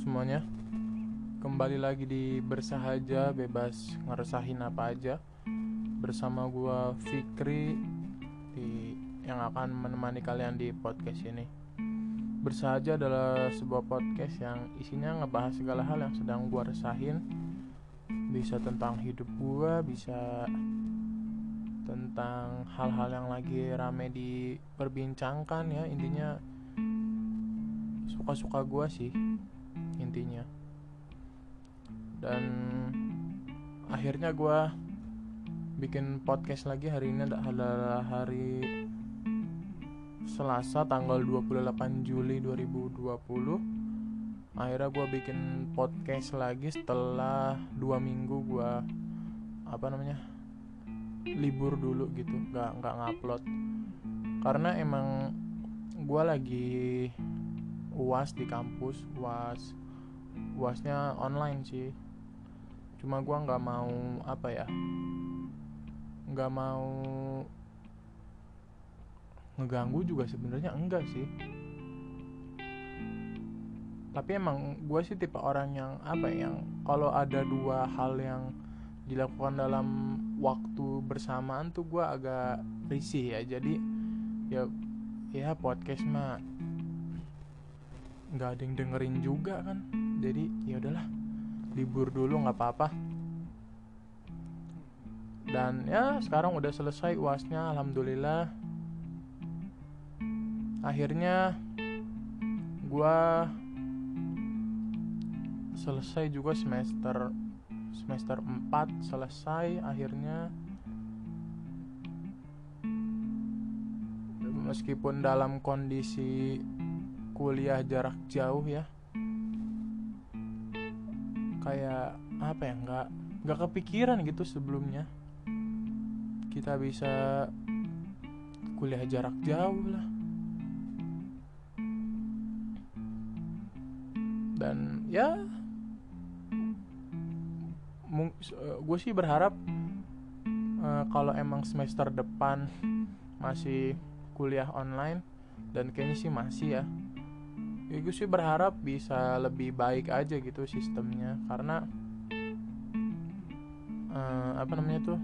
semuanya. Kembali lagi di Bersahaja Bebas ngeresahin apa aja. Bersama gua Fikri di, Yang akan menemani kalian di podcast ini. Bersahaja adalah sebuah podcast yang isinya ngebahas segala hal yang sedang gua resahin. Bisa tentang hidup gua, bisa tentang hal-hal yang lagi rame diperbincangkan ya. Intinya suka-suka gue sih intinya. Dan akhirnya gue bikin podcast lagi hari ini adalah hari Selasa tanggal 28 Juli 2020 akhirnya gue bikin podcast lagi setelah dua minggu gue apa namanya libur dulu gitu nggak nggak ngupload. Karena emang gue lagi uas di kampus uas uasnya online sih. Cuma gue nggak mau apa ya nggak mau ngeganggu juga sebenarnya enggak sih. Tapi emang gue sih tipe orang yang apa ya yang kalau ada dua hal yang dilakukan dalam waktu bersamaan tuh gue agak risih ya. Jadi ya ya podcast mah nggak ada yang dengerin juga kan. Jadi ya udahlah libur dulu nggak apa-apa. Dan ya sekarang udah selesai uasnya alhamdulillah. Akhirnya gua selesai juga semester semester 4 selesai akhirnya. Meskipun dalam kondisi kuliah jarak jauh ya. Kayak apa ya nggak nggak kepikiran gitu sebelumnya. Kita bisa kuliah jarak jauh lah. Dan ya gue sih berharap uh, kalau emang semester depan masih kuliah online dan kayaknya sih masih ya ya gue sih berharap bisa lebih baik aja gitu sistemnya. Karena uh, apa namanya tuh?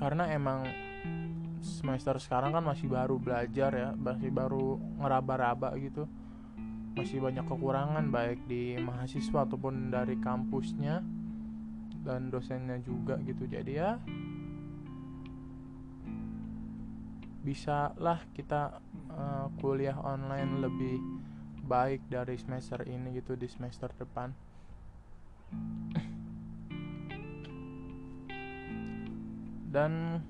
Karena emang semester sekarang kan masih baru belajar ya masih baru ngeraba-raba gitu. Masih banyak kekurangan baik di mahasiswa ataupun dari kampusnya dan dosennya juga gitu. Jadi ya bisa lah kita uh, kuliah online lebih baik dari semester ini gitu di semester depan. Dan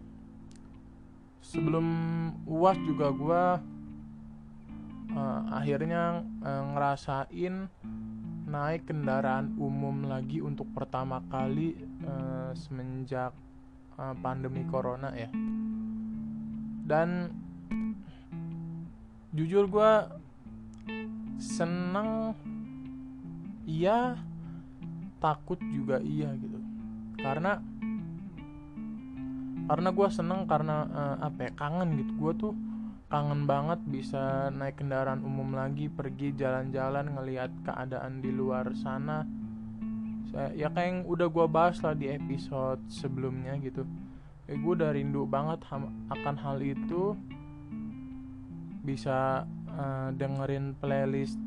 sebelum uas juga gue uh, akhirnya uh, ngerasain naik kendaraan umum lagi untuk pertama kali uh, semenjak uh, pandemi corona ya dan jujur gue seneng iya takut juga iya gitu. Karena karena gue seneng karena uh, apa ya kangen gitu. Gue tuh kangen banget bisa naik kendaraan umum lagi pergi jalan-jalan ngelihat keadaan di luar sana. Saya ya kayak yang udah gue bahas lah di episode sebelumnya gitu eh, gue udah rindu banget akan hal itu. Bisa uh, dengerin playlist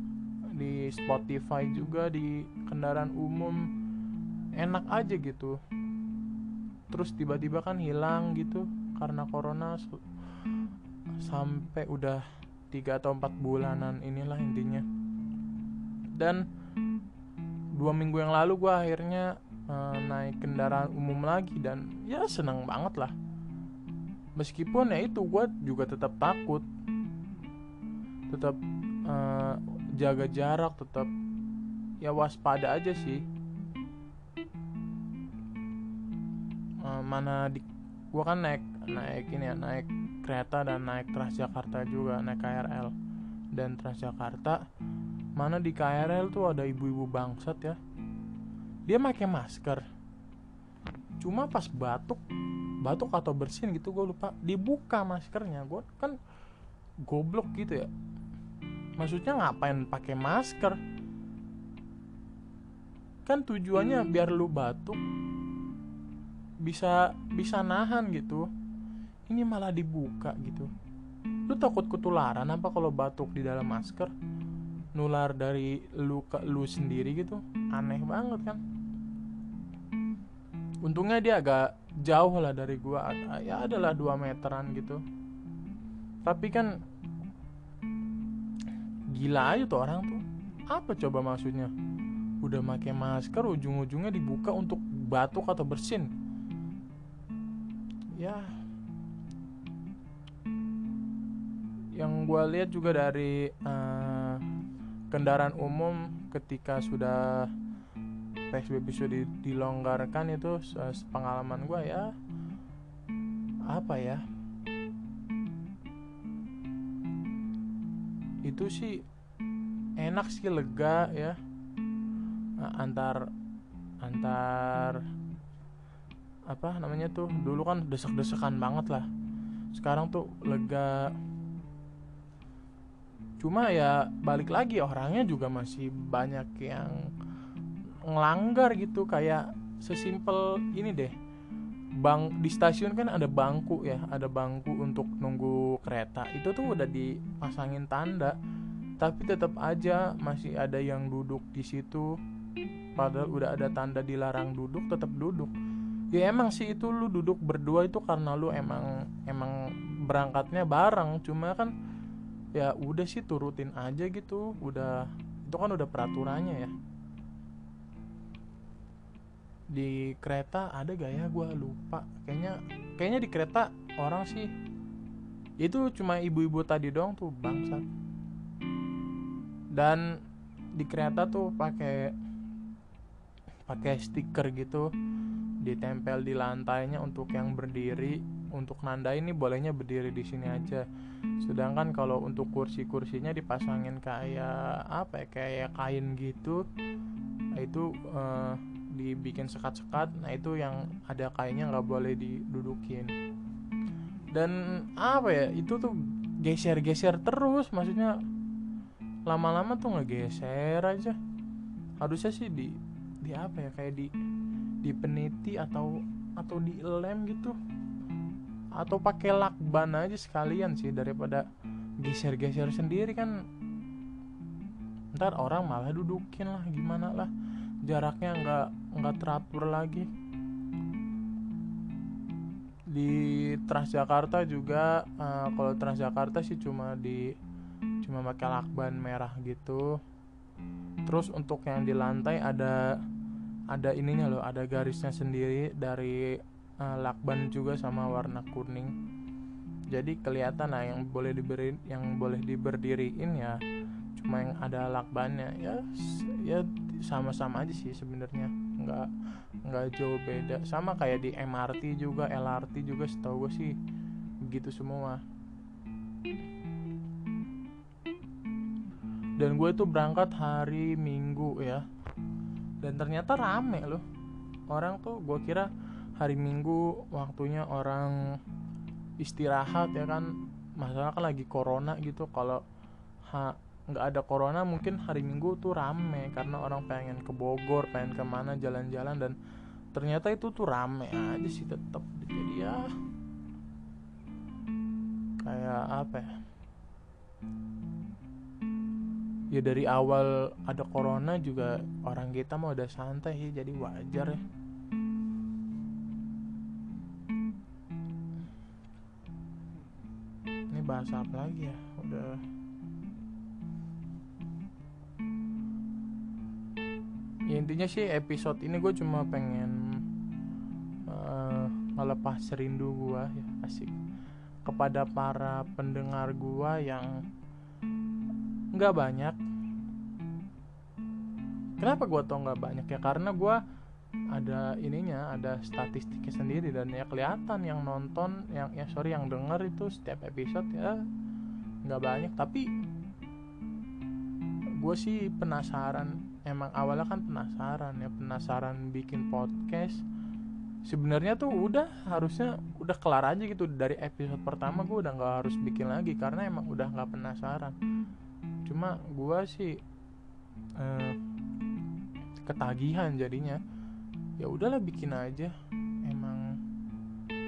di Spotify juga di kendaraan umum. Enak aja gitu. Terus tiba-tiba kan hilang gitu karena corona sampai udah tiga atau empat bulanan inilah intinya. Dan dua minggu yang lalu gue akhirnya uh, naik kendaraan umum lagi dan ya seneng banget lah. Meskipun ya itu gue juga tetap takut. Tetap uh, jaga jarak tetap ya waspada aja sih. Uh, mana di gue kan naik naik ini ya naik kereta dan naik Transjakarta juga naik KRL dan Transjakarta mana di KRL tuh ada ibu-ibu bangsat ya dia pakai masker. Cuma pas batuk batuk atau bersin gitu gue lupa. Dibuka maskernya gue kan goblok gitu ya. Maksudnya ngapain pakai masker? Kan tujuannya biar lu batuk bisa bisa nahan gitu. Ini malah dibuka gitu. Lu takut ketularan apa kalau batuk di dalam masker? Nular dari lu ke lu sendiri gitu? Aneh banget kan untungnya dia agak jauh lah dari gua. Ya adalah dua meteran gitu. Tapi kan gila aja tuh orang tuh. Apa coba maksudnya? Udah pakai masker ujung-ujungnya dibuka untuk batuk atau bersin. Ya. Yang gue lihat juga dari uh, kendaraan umum ketika sudah PSBB sudah dilonggarkan itu pengalaman gue ya. Apa ya? Itu sih enak sih lega ya. Antar antar apa namanya tuh dulu kan desek-desekan banget lah. Sekarang tuh lega. Cuma ya balik lagi orangnya juga masih banyak yang ngelanggar gitu kayak sesimpel ini deh. Bang di stasiun kan ada bangku ya ada bangku untuk nunggu kereta. Itu tuh udah dipasangin tanda tapi tetap aja masih ada yang duduk di situ. Padahal udah ada tanda dilarang duduk tetap duduk. Ya emang sih itu lu duduk berdua itu karena lu emang emang berangkatnya bareng. Cuma kan ya udah sih turutin aja gitu. Udah itu kan udah peraturannya ya di kereta ada gak ya? Gue lupa. Kayaknya kayaknya di kereta orang sih. Itu cuma ibu-ibu tadi dong tuh bangsat. Dan di kereta tuh pakai pakai stiker gitu. Ditempel di lantainya untuk yang berdiri. Untuk nanda ini bolehnya berdiri di sini aja. Sedangkan kalau untuk kursi-kursinya dipasangin kayak apa ya kayak kain gitu itu uh, dibikin sekat-sekat nah itu yang ada kainnya nggak boleh didudukin. Dan apa ya itu tuh geser-geser terus maksudnya lama-lama tuh ngegeser aja. Harusnya sih di di apa ya kayak di di peniti atau atau di lem gitu. Atau pakai lakban aja sekalian sih daripada geser-geser sendiri kan. Ntar orang malah dudukin lah gimana lah jaraknya nggak nggak teratur lagi. Di Transjakarta juga uh, kalau Transjakarta sih cuma di cuma pakai lakban merah gitu. Terus untuk yang di lantai ada ada ininya loh ada garisnya sendiri dari uh, lakban juga sama warna kuning. Jadi kelihatan lah yang boleh diberi yang boleh diberdiriin ya cuma yang ada lakbannya. Ya ya sama-sama aja sih sebenarnya nggak nggak jauh beda. Sama kayak di MRT juga LRT juga setahu gue sih begitu semua. Dan gue tuh berangkat hari Minggu ya. Dan ternyata rame loh. Orang tuh gue kira hari Minggu waktunya orang istirahat ya kan. Masalah kan lagi corona gitu kalau nggak ada corona mungkin hari Minggu tuh rame karena orang pengen ke Bogor pengen ke mana jalan-jalan dan ternyata itu tuh rame aja sih tetap jadi ya kayak apa ya? Ya dari awal ada corona juga orang kita mau udah santai sih jadi wajar ya. Bahas apa lagi ya? Udah intinya sih episode ini gue cuma pengen uh, melepas rindu gue ya asik. Kepada para pendengar gue yang nggak banyak. Kenapa gue tau nggak banyak ya? Karena gue ada ininya ada statistiknya sendiri dan ya kelihatan yang nonton yang ya sorry yang denger itu setiap episode ya nggak banyak. Tapi gue sih penasaran emang awalnya kan penasaran ya penasaran bikin podcast. Sebenarnya tuh udah harusnya udah kelar aja gitu. Dari episode pertama gue udah nggak harus bikin lagi karena emang udah nggak penasaran. Cuma gue sih uh, ketagihan jadinya. Ya udahlah bikin aja. Emang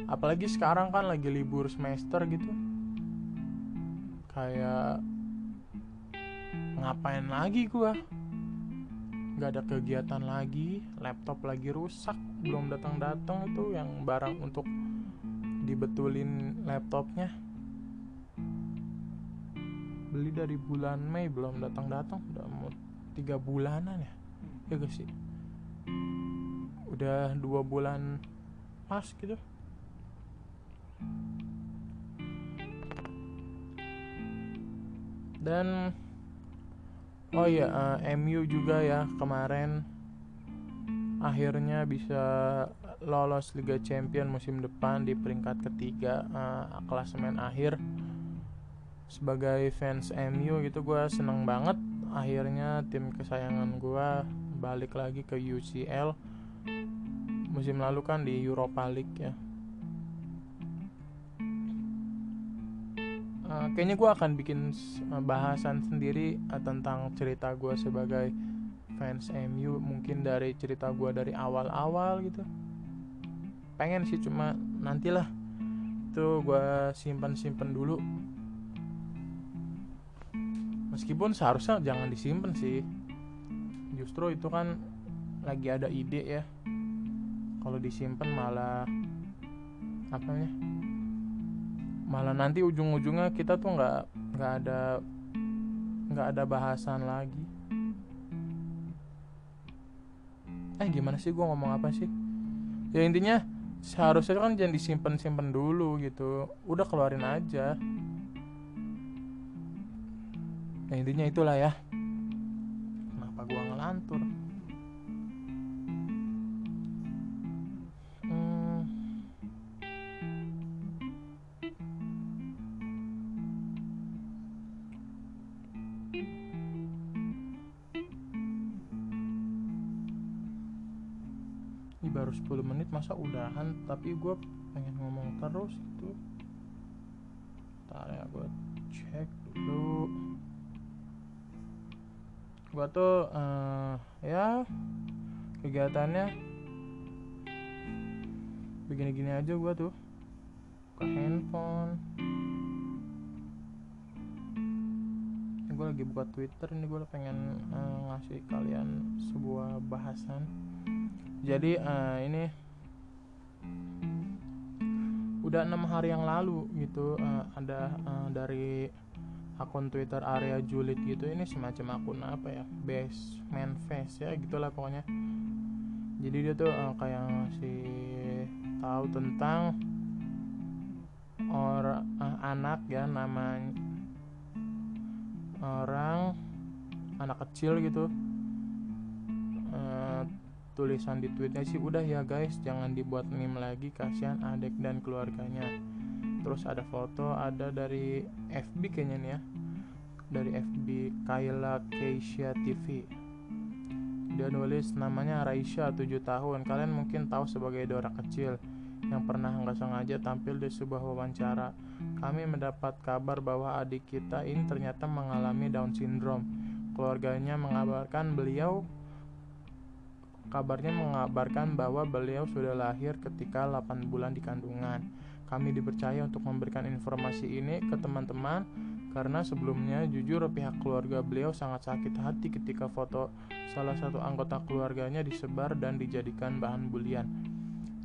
apalagi sekarang kan lagi libur semester gitu. Kayak ngapain lagi gua nggak ada kegiatan lagi laptop lagi rusak belum datang datang itu yang barang untuk dibetulin laptopnya. Beli dari bulan Mei belum datang datang udah mau tiga bulanan ya. Ya gak sih? Udah dua bulan pas gitu. Dan oh ya uh, eh, MU juga ya kemarin akhirnya bisa lolos Liga Champion musim depan di peringkat ketiga uh, klasemen akhir. Sebagai fans MU gitu gue seneng banget. Akhirnya tim kesayangan gue balik lagi ke UCL musim lalu kan di Europa League ya uh, kayaknya gue akan bikin uh, bahasan sendiri uh, tentang cerita gue sebagai fans MU mungkin dari cerita gue dari awal-awal gitu. Pengen sih cuma nantilah. Itu gue simpan-simpan dulu. Meskipun seharusnya jangan disimpan sih. Justru itu kan lagi ada ide ya. Kalau disimpan malah apa namanya malah nanti ujung-ujungnya kita tuh nggak nggak ada nggak ada bahasan lagi. Eh gimana sih gue ngomong apa sih? Ya intinya seharusnya kan jangan disimpan simpan dulu gitu. Udah keluarin aja. Ya intinya itulah ya. Kenapa gue ngelantur baru 10 menit masa udahan? Tapi gue pengen ngomong terus itu Ntar ya gue cek dulu. Gue tuh uh, ya kegiatannya begini-gini aja gue tuh. Ke handphone gue lagi buka twitter ini gue pengen uh, ngasih kalian sebuah bahasan. Jadi uh, ini udah enam hari yang lalu gitu uh, ada uh, dari akun Twitter area Julit gitu ini semacam akun apa ya best man face ya gitulah pokoknya. Jadi dia tuh uh, kayak ngasih tahu tentang orang uh, anak ya namanya orang anak kecil gitu. Tulisan di tweetnya sih udah ya guys jangan dibuat meme lagi kasihan adek dan keluarganya. Terus ada foto ada dari FB kayaknya nih ya. Dari FB Kayla Keisha TV dia nulis namanya Raisha 7 tahun. Kalian mungkin tahu sebagai Dora kecil yang pernah nggak sengaja tampil di sebuah wawancara kami mendapat kabar bahwa adik kita ini ternyata mengalami Down syndrome keluarganya mengabarkan beliau Kabarnya mengabarkan bahwa beliau sudah lahir ketika 8 bulan di kandungan. Kami dipercaya untuk memberikan informasi ini ke teman-teman karena sebelumnya jujur pihak keluarga beliau sangat sakit hati ketika foto salah satu anggota keluarganya disebar dan dijadikan bahan bulian.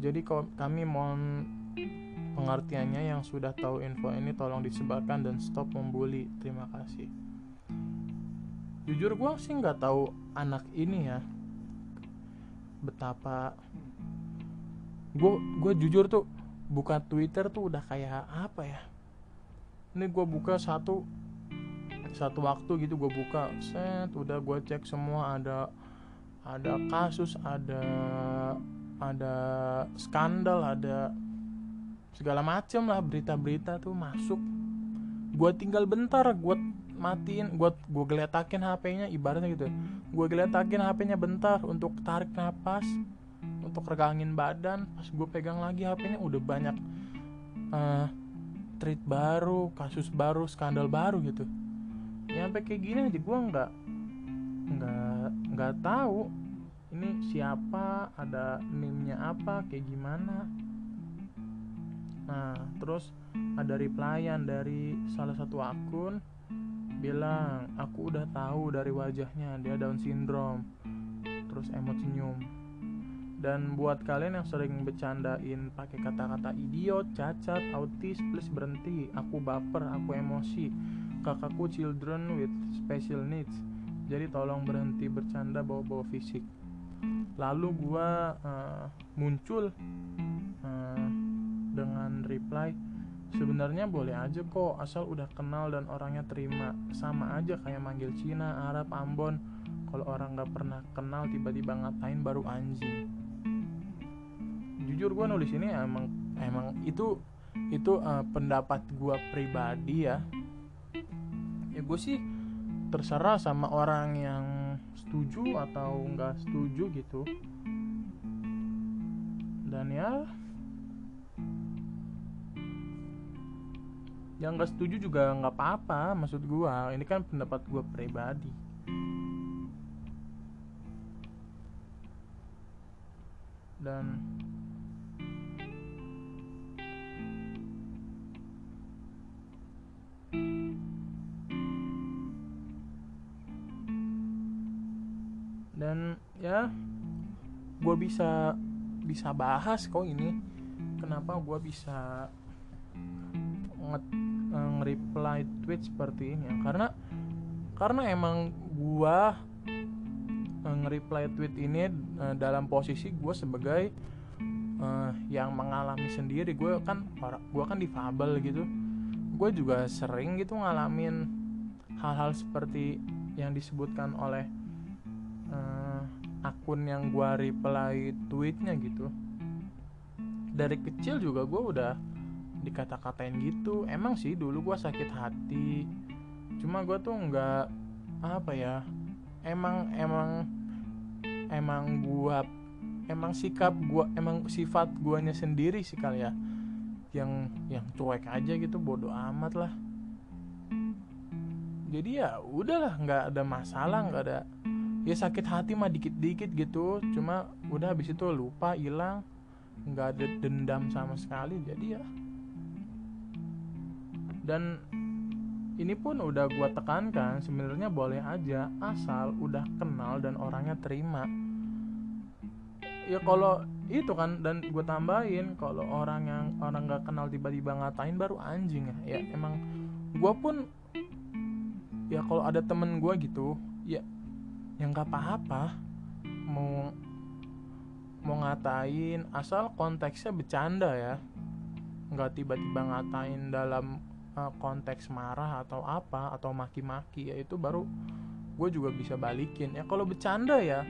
Jadi kami mohon pengertiannya yang sudah tahu info ini tolong disebarkan dan stop membuli. Terima kasih. Jujur gue sih nggak tahu anak ini ya betapa gue gue jujur tuh buka Twitter tuh udah kayak apa ya ini gue buka satu satu waktu gitu gue buka set udah gue cek semua ada ada kasus ada ada skandal ada segala macem lah berita-berita tuh masuk. Gue tinggal bentar gue matiin gue gue geletakin HP-nya ibaratnya gitu gue geletakin HP-nya bentar untuk tarik nafas untuk regangin badan. Pas gue pegang lagi HP-nya udah banyak uh, tweet baru kasus baru skandal baru gitu. Ya ya sampai kayak gini aja gue nggak nggak nggak tahu ini siapa ada meme-nya apa kayak gimana nah terus ada replyan dari salah satu akun bilang aku udah tahu dari wajahnya dia Down syndrome terus emot senyum dan buat kalian yang sering bercandain pakai kata-kata idiot, cacat, autis, please berhenti. Aku baper, aku emosi. Kakakku children with special needs. Jadi tolong berhenti bercanda bawa-bawa fisik. Lalu gua uh, muncul uh, dengan reply sebenarnya boleh aja kok asal udah kenal dan orangnya terima. Sama aja kayak manggil Cina, Arab, Ambon. Kalau orang nggak pernah kenal tiba-tiba ngatain baru anjing. Jujur gue nulis ini emang emang itu itu uh, pendapat gue pribadi ya. Ya gue sih terserah sama orang yang setuju atau nggak setuju gitu. Dan ya yang nggak setuju juga nggak apa-apa maksud gua. Ini kan pendapat gua pribadi. Dan dan ya gue bisa bisa bahas kok ini. Kenapa gue bisa Eh, nge-reply tweet seperti ini ya? Karena karena emang gua uh, nge-reply tweet ini uh, dalam posisi gua sebagai uh, yang mengalami sendiri. Gue kan gue kan difabel gitu. Gue juga sering gitu ngalamin hal-hal seperti yang disebutkan oleh uh, akun yang gue reply tweetnya gitu. Dari kecil juga gue udah dikata-katain gitu. Emang sih dulu gue sakit hati. Cuma gue tuh nggak apa ya emang emang emang gue emang sikap gue emang sifat guanya sendiri sih kali ya. Yang yang cuek aja gitu bodoh amat lah. Jadi ya udahlah nggak ada masalah nggak ada ya sakit hati mah dikit-dikit gitu. Cuma udah habis itu lupa hilang. Nggak ada dendam sama sekali jadi ya. Dan ini pun udah gue tekankan sebenarnya boleh aja asal udah kenal dan orangnya terima. Ya kalau itu kan dan gue tambahin kalau orang yang orang nggak kenal tiba-tiba ngatain baru anjing ya. Ya emang gue pun ya kalau ada temen gue gitu ya yang nggak apa-apa. Mau mau ngatain asal konteksnya bercanda ya. Nggak tiba-tiba ngatain dalam uh, konteks marah atau apa atau maki-maki ya itu baru gue juga bisa balikin. Ya kalau bercanda ya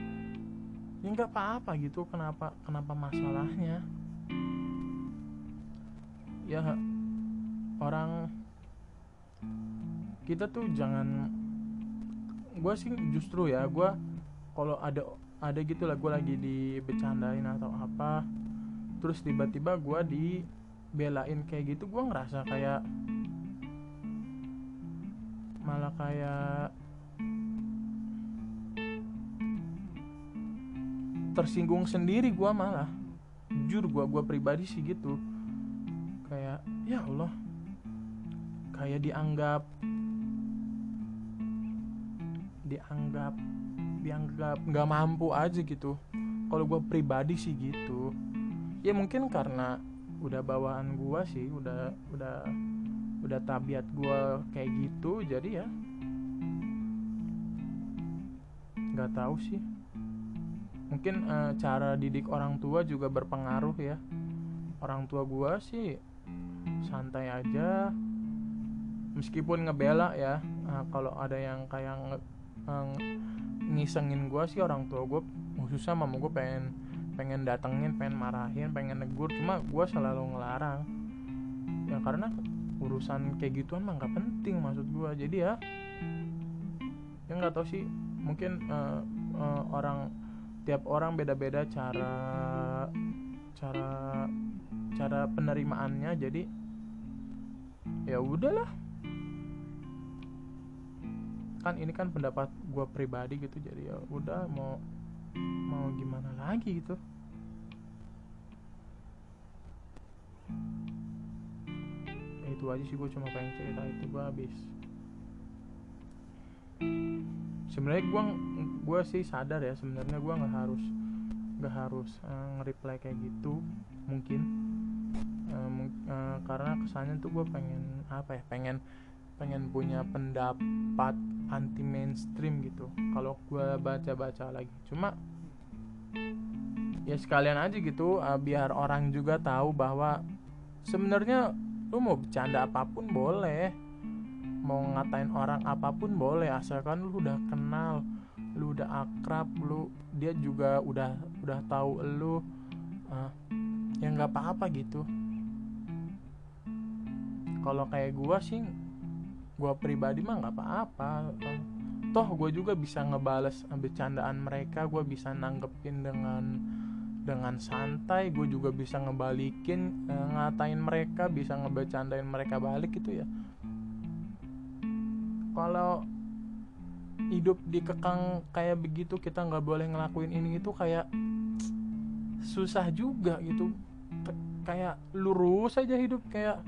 ya nggak apa-apa gitu. Kenapa kenapa masalahnya? Ya orang kita tuh jangan gue sih justru ya gue kalau ada ada gitu lah gue lagi dibecandain atau apa terus tiba-tiba gue dibelain kayak gitu gue ngerasa kayak malah kayak tersinggung sendiri gue malah. Jujur gue gue pribadi sih gitu. Kayak ya Allah kayak dianggap dianggap dianggap nggak mampu aja gitu. Kalau gue pribadi sih gitu. Ya mungkin karena udah bawaan gue sih udah udah udah tabiat gue kayak gitu jadi ya nggak tahu sih. Mungkin uh, cara didik orang tua juga berpengaruh ya. Orang tua gue sih santai aja meskipun ngebela ya. Uh, kalau ada yang kayak uh, ngisengin gue sih orang tua gue khususnya mama gue pengen pengen datengin pengen marahin pengen negur. Cuma gue selalu ngelarang. Ya karena urusan kayak gituan mah nggak penting maksud gue jadi ya yang nggak tahu sih. Mungkin uh, uh, orang tiap orang beda-beda cara cara cara penerimaannya. Jadi ya udahlah kan ini kan pendapat gue pribadi gitu jadi ya udah mau mau gimana lagi gitu. Ya itu aja sih gue cuma pengen cerita itu gue habis. Sebenarnya gue gue sih sadar ya sebenarnya gue nggak harus nggak harus uh, nge-reply kayak gitu mungkin. Uh, uh, karena kesannya tuh gue pengen apa ya pengen pengen punya pendapat anti mainstream gitu. Kalau gue baca-baca lagi. Cuma ya sekalian aja gitu uh, biar orang juga tahu bahwa sebenarnya lu mau bercanda apa pun boleh. Mau ngatain orang apa pun boleh asalkan lu udah kenal lu udah akrab lu dia juga udah udah tahu lu uh, ya nggak apa-apa gitu. Kalau kayak gua sih gua pribadi mah nggak apa-apa. Toh gue juga bisa ngebales bercandaan mereka gue bisa nanggepin dengan dengan santai gue juga bisa ngebalikin uh, ngatain mereka bisa ngebecandain mereka balik gitu ya. Kalau hidup dikekang kayak begitu kita nggak boleh ngelakuin ini itu kayak susah juga gitu. Kayak lurus aja hidup kayak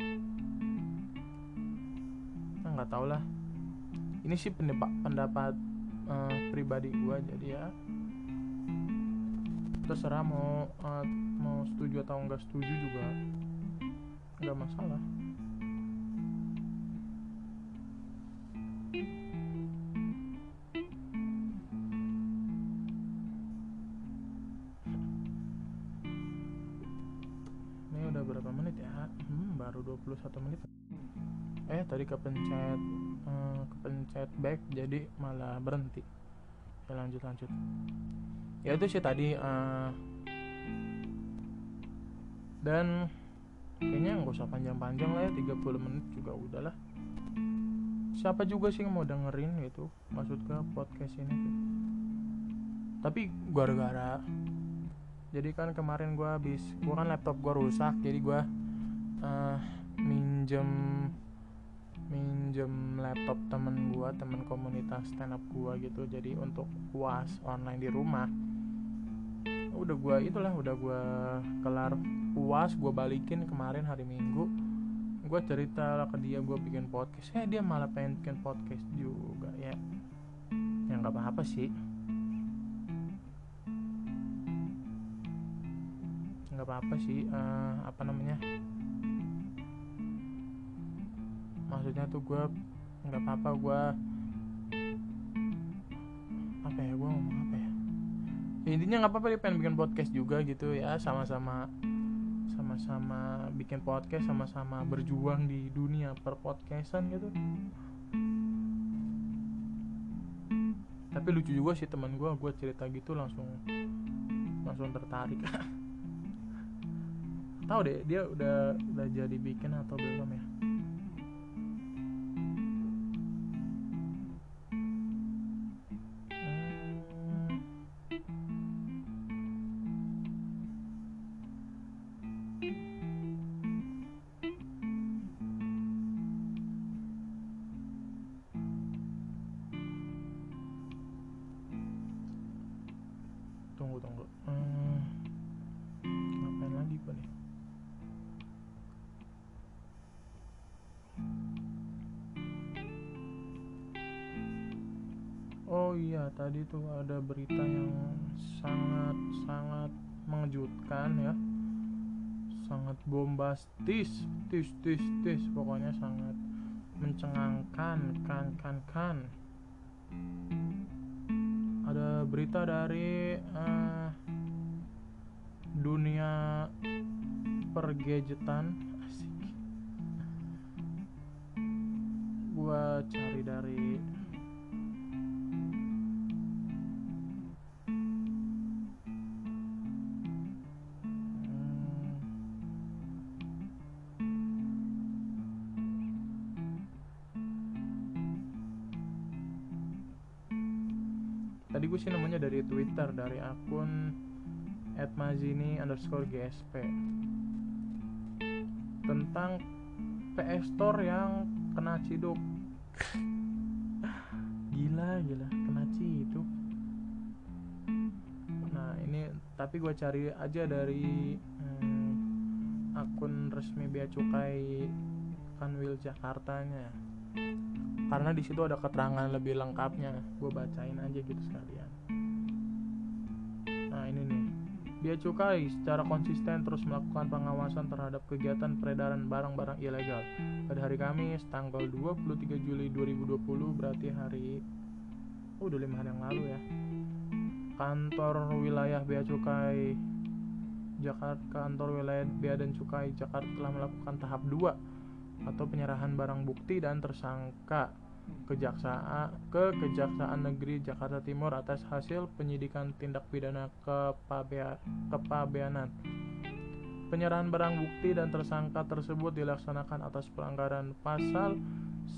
nggak tau lah. Ini sih pendapat pendapat uh, pribadi gue jadi ya terserah mau uh, mau setuju atau enggak setuju juga nggak masalah. Berapa menit ya? Hmm, baru 21 menit tadi kepencet hmm, kepencet back jadi malah berhenti. Ya lanjut lanjut. Ya itu sih tadi uh, dan kayaknya nggak usah panjang-panjang lah ya 30 menit juga udahlah siapa juga sih yang mau dengerin gitu ke podcast ini? Tuh tapi gara-gara jadi kan kemarin gue habis gue kan laptop gue rusak jadi gue uh, minjem minjem laptop temen gue temen komunitas stand up gue gitu. Jadi untuk puas online di rumah udah gue itulah udah gue kelar puas gue balikin kemarin hari minggu. Gue cerita lah ke dia gue bikin podcast. Eh dia malah pengen bikin podcast juga ya. Yang nggak apa-apa sih. Nggak apa-apa sih uh, apa namanya maksudnya tuh gue nggak apa-apa gue apa ya gue ngomong apa ya? ya intinya nggak apa-apa dia pengen bikin podcast juga gitu ya sama-sama sama-sama bikin podcast sama-sama berjuang di dunia per podcastan gitu. Tapi lucu juga sih teman gue gue cerita gitu langsung langsung tertarik. Tahu deh dia udah udah jadi bikin atau belum ya Oh iya, tadi tuh ada berita yang sangat-sangat mengejutkan ya. Sangat bombastis, tis tis tis, pokoknya sangat mencengangkan, kan kan kan. Ada berita dari uh, dunia pergadgetan asik. Gua cari dari tadi gue sih namanya dari Twitter dari akun @mazini underscore gsp tentang PS Store yang kena ciduk. Gila gila kena itu nah ini tapi gue cari aja dari hmm, akun resmi bea cukai Kanwil Jakartanya karena di situ ada keterangan lebih lengkapnya gue bacain aja gitu sekalian nah ini nih Bea Cukai secara konsisten terus melakukan pengawasan terhadap kegiatan peredaran barang-barang ilegal. Pada hari Kamis, tanggal 23 Juli 2020, berarti hari oh, udah lima hari yang lalu ya. Kantor wilayah Bea Cukai Jakarta, kantor wilayah Bea dan Cukai Jakarta telah melakukan tahap 2 atau penyerahan barang bukti dan tersangka Kejaksaan ke Kejaksaan Negeri Jakarta Timur atas hasil penyidikan tindak pidana kepabea, kepabeanan. Penyerahan barang bukti dan tersangka tersebut dilaksanakan atas pelanggaran pasal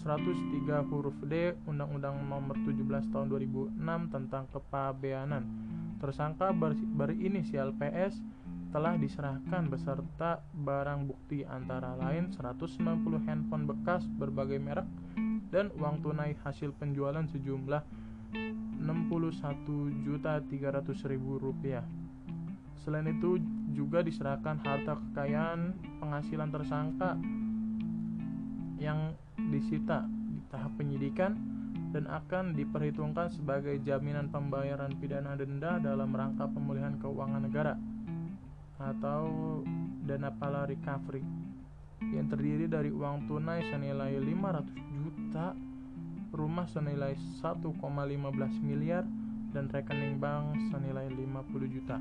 103 huruf D Undang-Undang Nomor 17 Tahun 2006 tentang kepabeanan. Tersangka ber, berinisial PS telah diserahkan beserta barang bukti antara lain 190 handphone bekas berbagai merek dan uang tunai hasil penjualan sejumlah 61.300.000 rupiah. Selain itu juga diserahkan harta kekayaan penghasilan tersangka yang disita di tahap penyidikan dan akan diperhitungkan sebagai jaminan pembayaran pidana denda dalam rangka pemulihan keuangan negara atau dana pala recovery yang terdiri dari uang tunai senilai 500 juta, rumah senilai 1,15 miliar, dan rekening bank senilai 50 juta.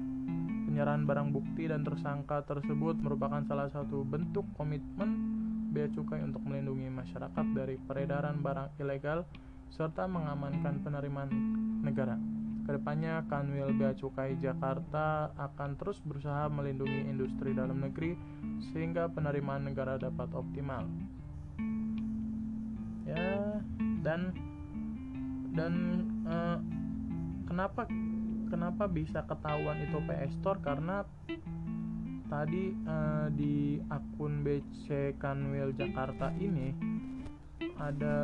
Penyerahan barang bukti dan tersangka tersebut merupakan salah satu bentuk komitmen Bea Cukai untuk melindungi masyarakat dari peredaran barang ilegal serta mengamankan penerimaan negara. Ke depannya, Kanwil Bea Cukai Jakarta akan terus berusaha melindungi industri dalam negeri sehingga penerimaan negara dapat optimal. Ya, dan dan uh, kenapa kenapa bisa ketahuan itu PS Store karena tadi uh, di akun BC Kanwil Jakarta ini ada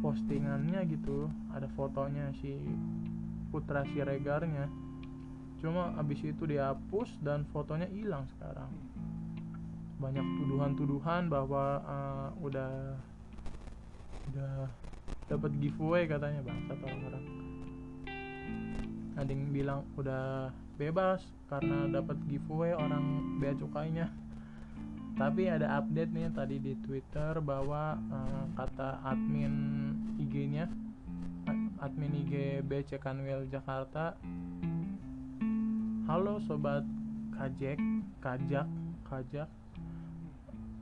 postingannya gitu, ada fotonya si Putra Siregarnya. Cuma abis itu dihapus dan fotonya hilang sekarang. Banyak tuduhan-tuduhan bahwa uh, udah udah dapat giveaway katanya bangsa orang-orang. Ada yang bilang udah bebas karena dapat giveaway orang bea cukainya. Tapi ada update nih tadi di Twitter bahwa uh, kata admin IG-nya admin IG BC Kanwil Jakarta. Halo sobat kajek, kajak, kajak.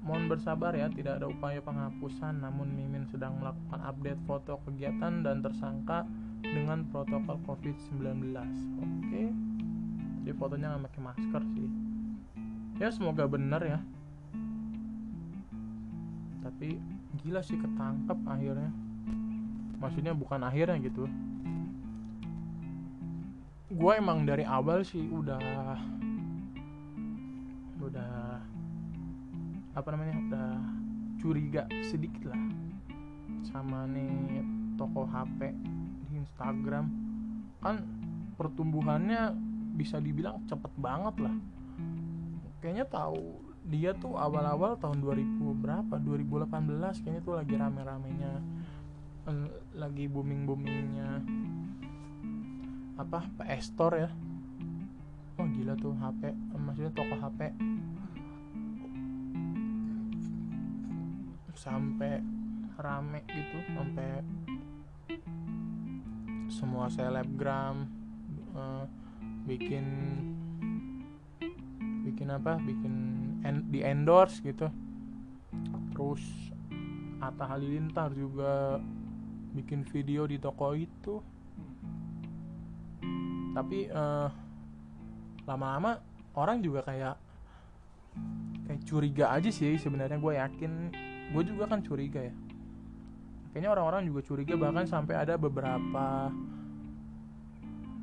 Mohon bersabar ya, tidak ada upaya penghapusan Namun Mimin sedang melakukan update foto kegiatan dan tersangka dengan protokol COVID-19 Oke. Jadi fotonya nggak pakai masker sih. Ya semoga benar ya. Tapi gila sih ketangkap akhirnya maksudnya bukan akhirnya gitu. Gue emang dari awal sih udah udah apa namanya udah curiga sedikit lah sama nih toko HP di Instagram. Kan pertumbuhannya bisa dibilang cepet banget lah. Kayaknya tahu dia tuh awal-awal tahun 2000 berapa? 2018 kayaknya tuh lagi rame-ramenya lagi booming boomingnya apa PS Store ya. Wah gila tuh HP maksudnya toko HP sampai rame gitu sampai semua selebgram uh, bikin bikin apa bikin en di endorse gitu. Terus Atta Halilintar juga bikin video di toko itu. Tapi uh, lama-lama orang juga kayak kayak curiga aja sih sebenarnya gue yakin. Gue juga kan curiga ya. Kayaknya orang-orang juga curiga bahkan sampai ada beberapa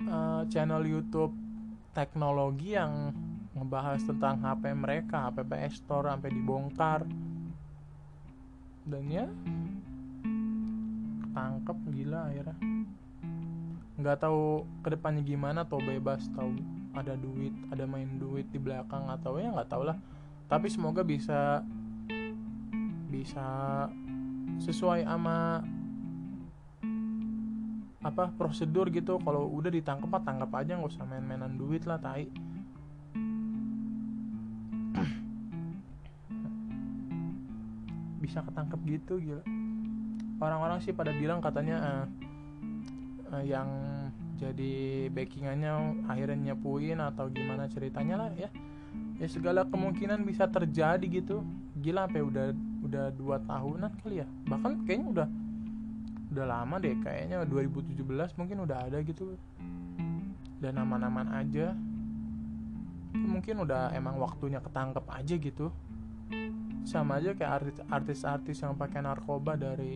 uh, channel YouTube teknologi yang ngebahas tentang HP mereka, HP PS Store sampai dibongkar. Dan ya ketangkep gila akhirnya. Nggak tahu ke depannya gimana atau bebas tahu ada duit ada main duit di belakang atau ya nggak tahu lah. Tapi semoga bisa bisa sesuai sama apa prosedur gitu. Kalau udah ditangkap mah tangkap aja nggak usah main-mainan duit lah tai. Bisa ketangkep gitu gila orang-orang sih pada bilang katanya uh, uh, yang jadi backingannya akhirnya nyepuin atau gimana ceritanya lah ya. Ya segala kemungkinan bisa terjadi gitu. Gila sampai udah udah dua tahunan kali ya. Bahkan kayaknya udah udah lama deh kayaknya 2017 mungkin udah ada gitu. Dan aman-aman aja. Mungkin udah emang waktunya ketangkep aja gitu. Sama aja kayak artis-artis yang pakai narkoba dari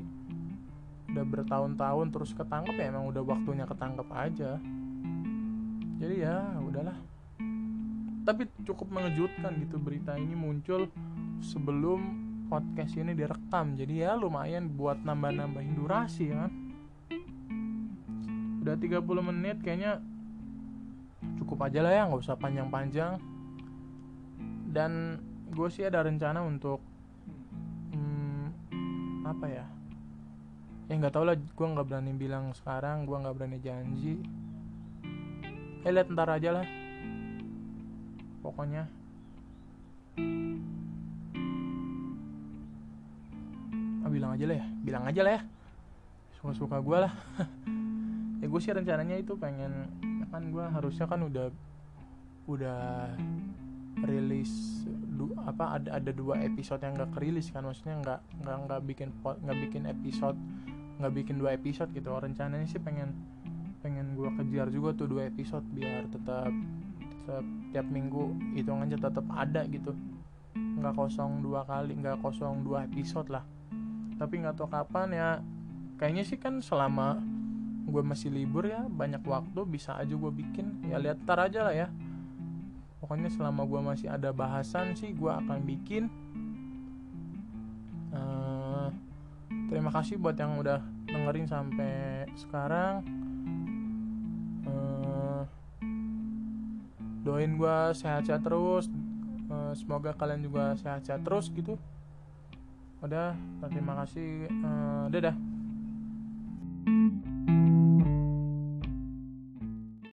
udah bertahun-tahun terus ketangkep ya emang udah waktunya ketangkep aja. Jadi ya udahlah. Tapi cukup mengejutkan gitu berita ini muncul sebelum podcast ini direkam. Jadi ya lumayan buat nambah-nambahin durasi kan? Udah 30 menit kayaknya cukup aja lah ya nggak usah panjang-panjang. Dan gue sih ada rencana untuk hmm, apa ya ya nggak tau lah gue nggak berani bilang sekarang gue nggak berani janji. Eh lihat ntar aja lah. Pokoknya. Ah, bilang aja lah ya bilang aja lah ya. Suka suka gue lah. Ya gue sih rencananya itu pengen kan gue harusnya kan udah udah rilis du, apa ada ada dua episode yang gak kerilis kan maksudnya nggak nggak nggak bikin nggak bikin episode nggak bikin dua episode gitu. Rencananya sih pengen pengen gue kejar juga tuh dua episode biar tetap setiap minggu hitungannya tetap ada gitu. Nggak kosong dua kali nggak kosong dua episode lah. Tapi nggak tahu kapan ya. Kayaknya sih kan selama gue masih libur ya banyak waktu bisa aja gue bikin. Ya lihat tar aja lah ya. Pokoknya selama gue masih ada bahasan sih gue akan bikin terima kasih buat yang udah dengerin sampai sekarang. Uh, doain gue sehat-sehat terus. Uh, semoga kalian juga sehat-sehat terus gitu. Udah terima kasih. Uh, dadah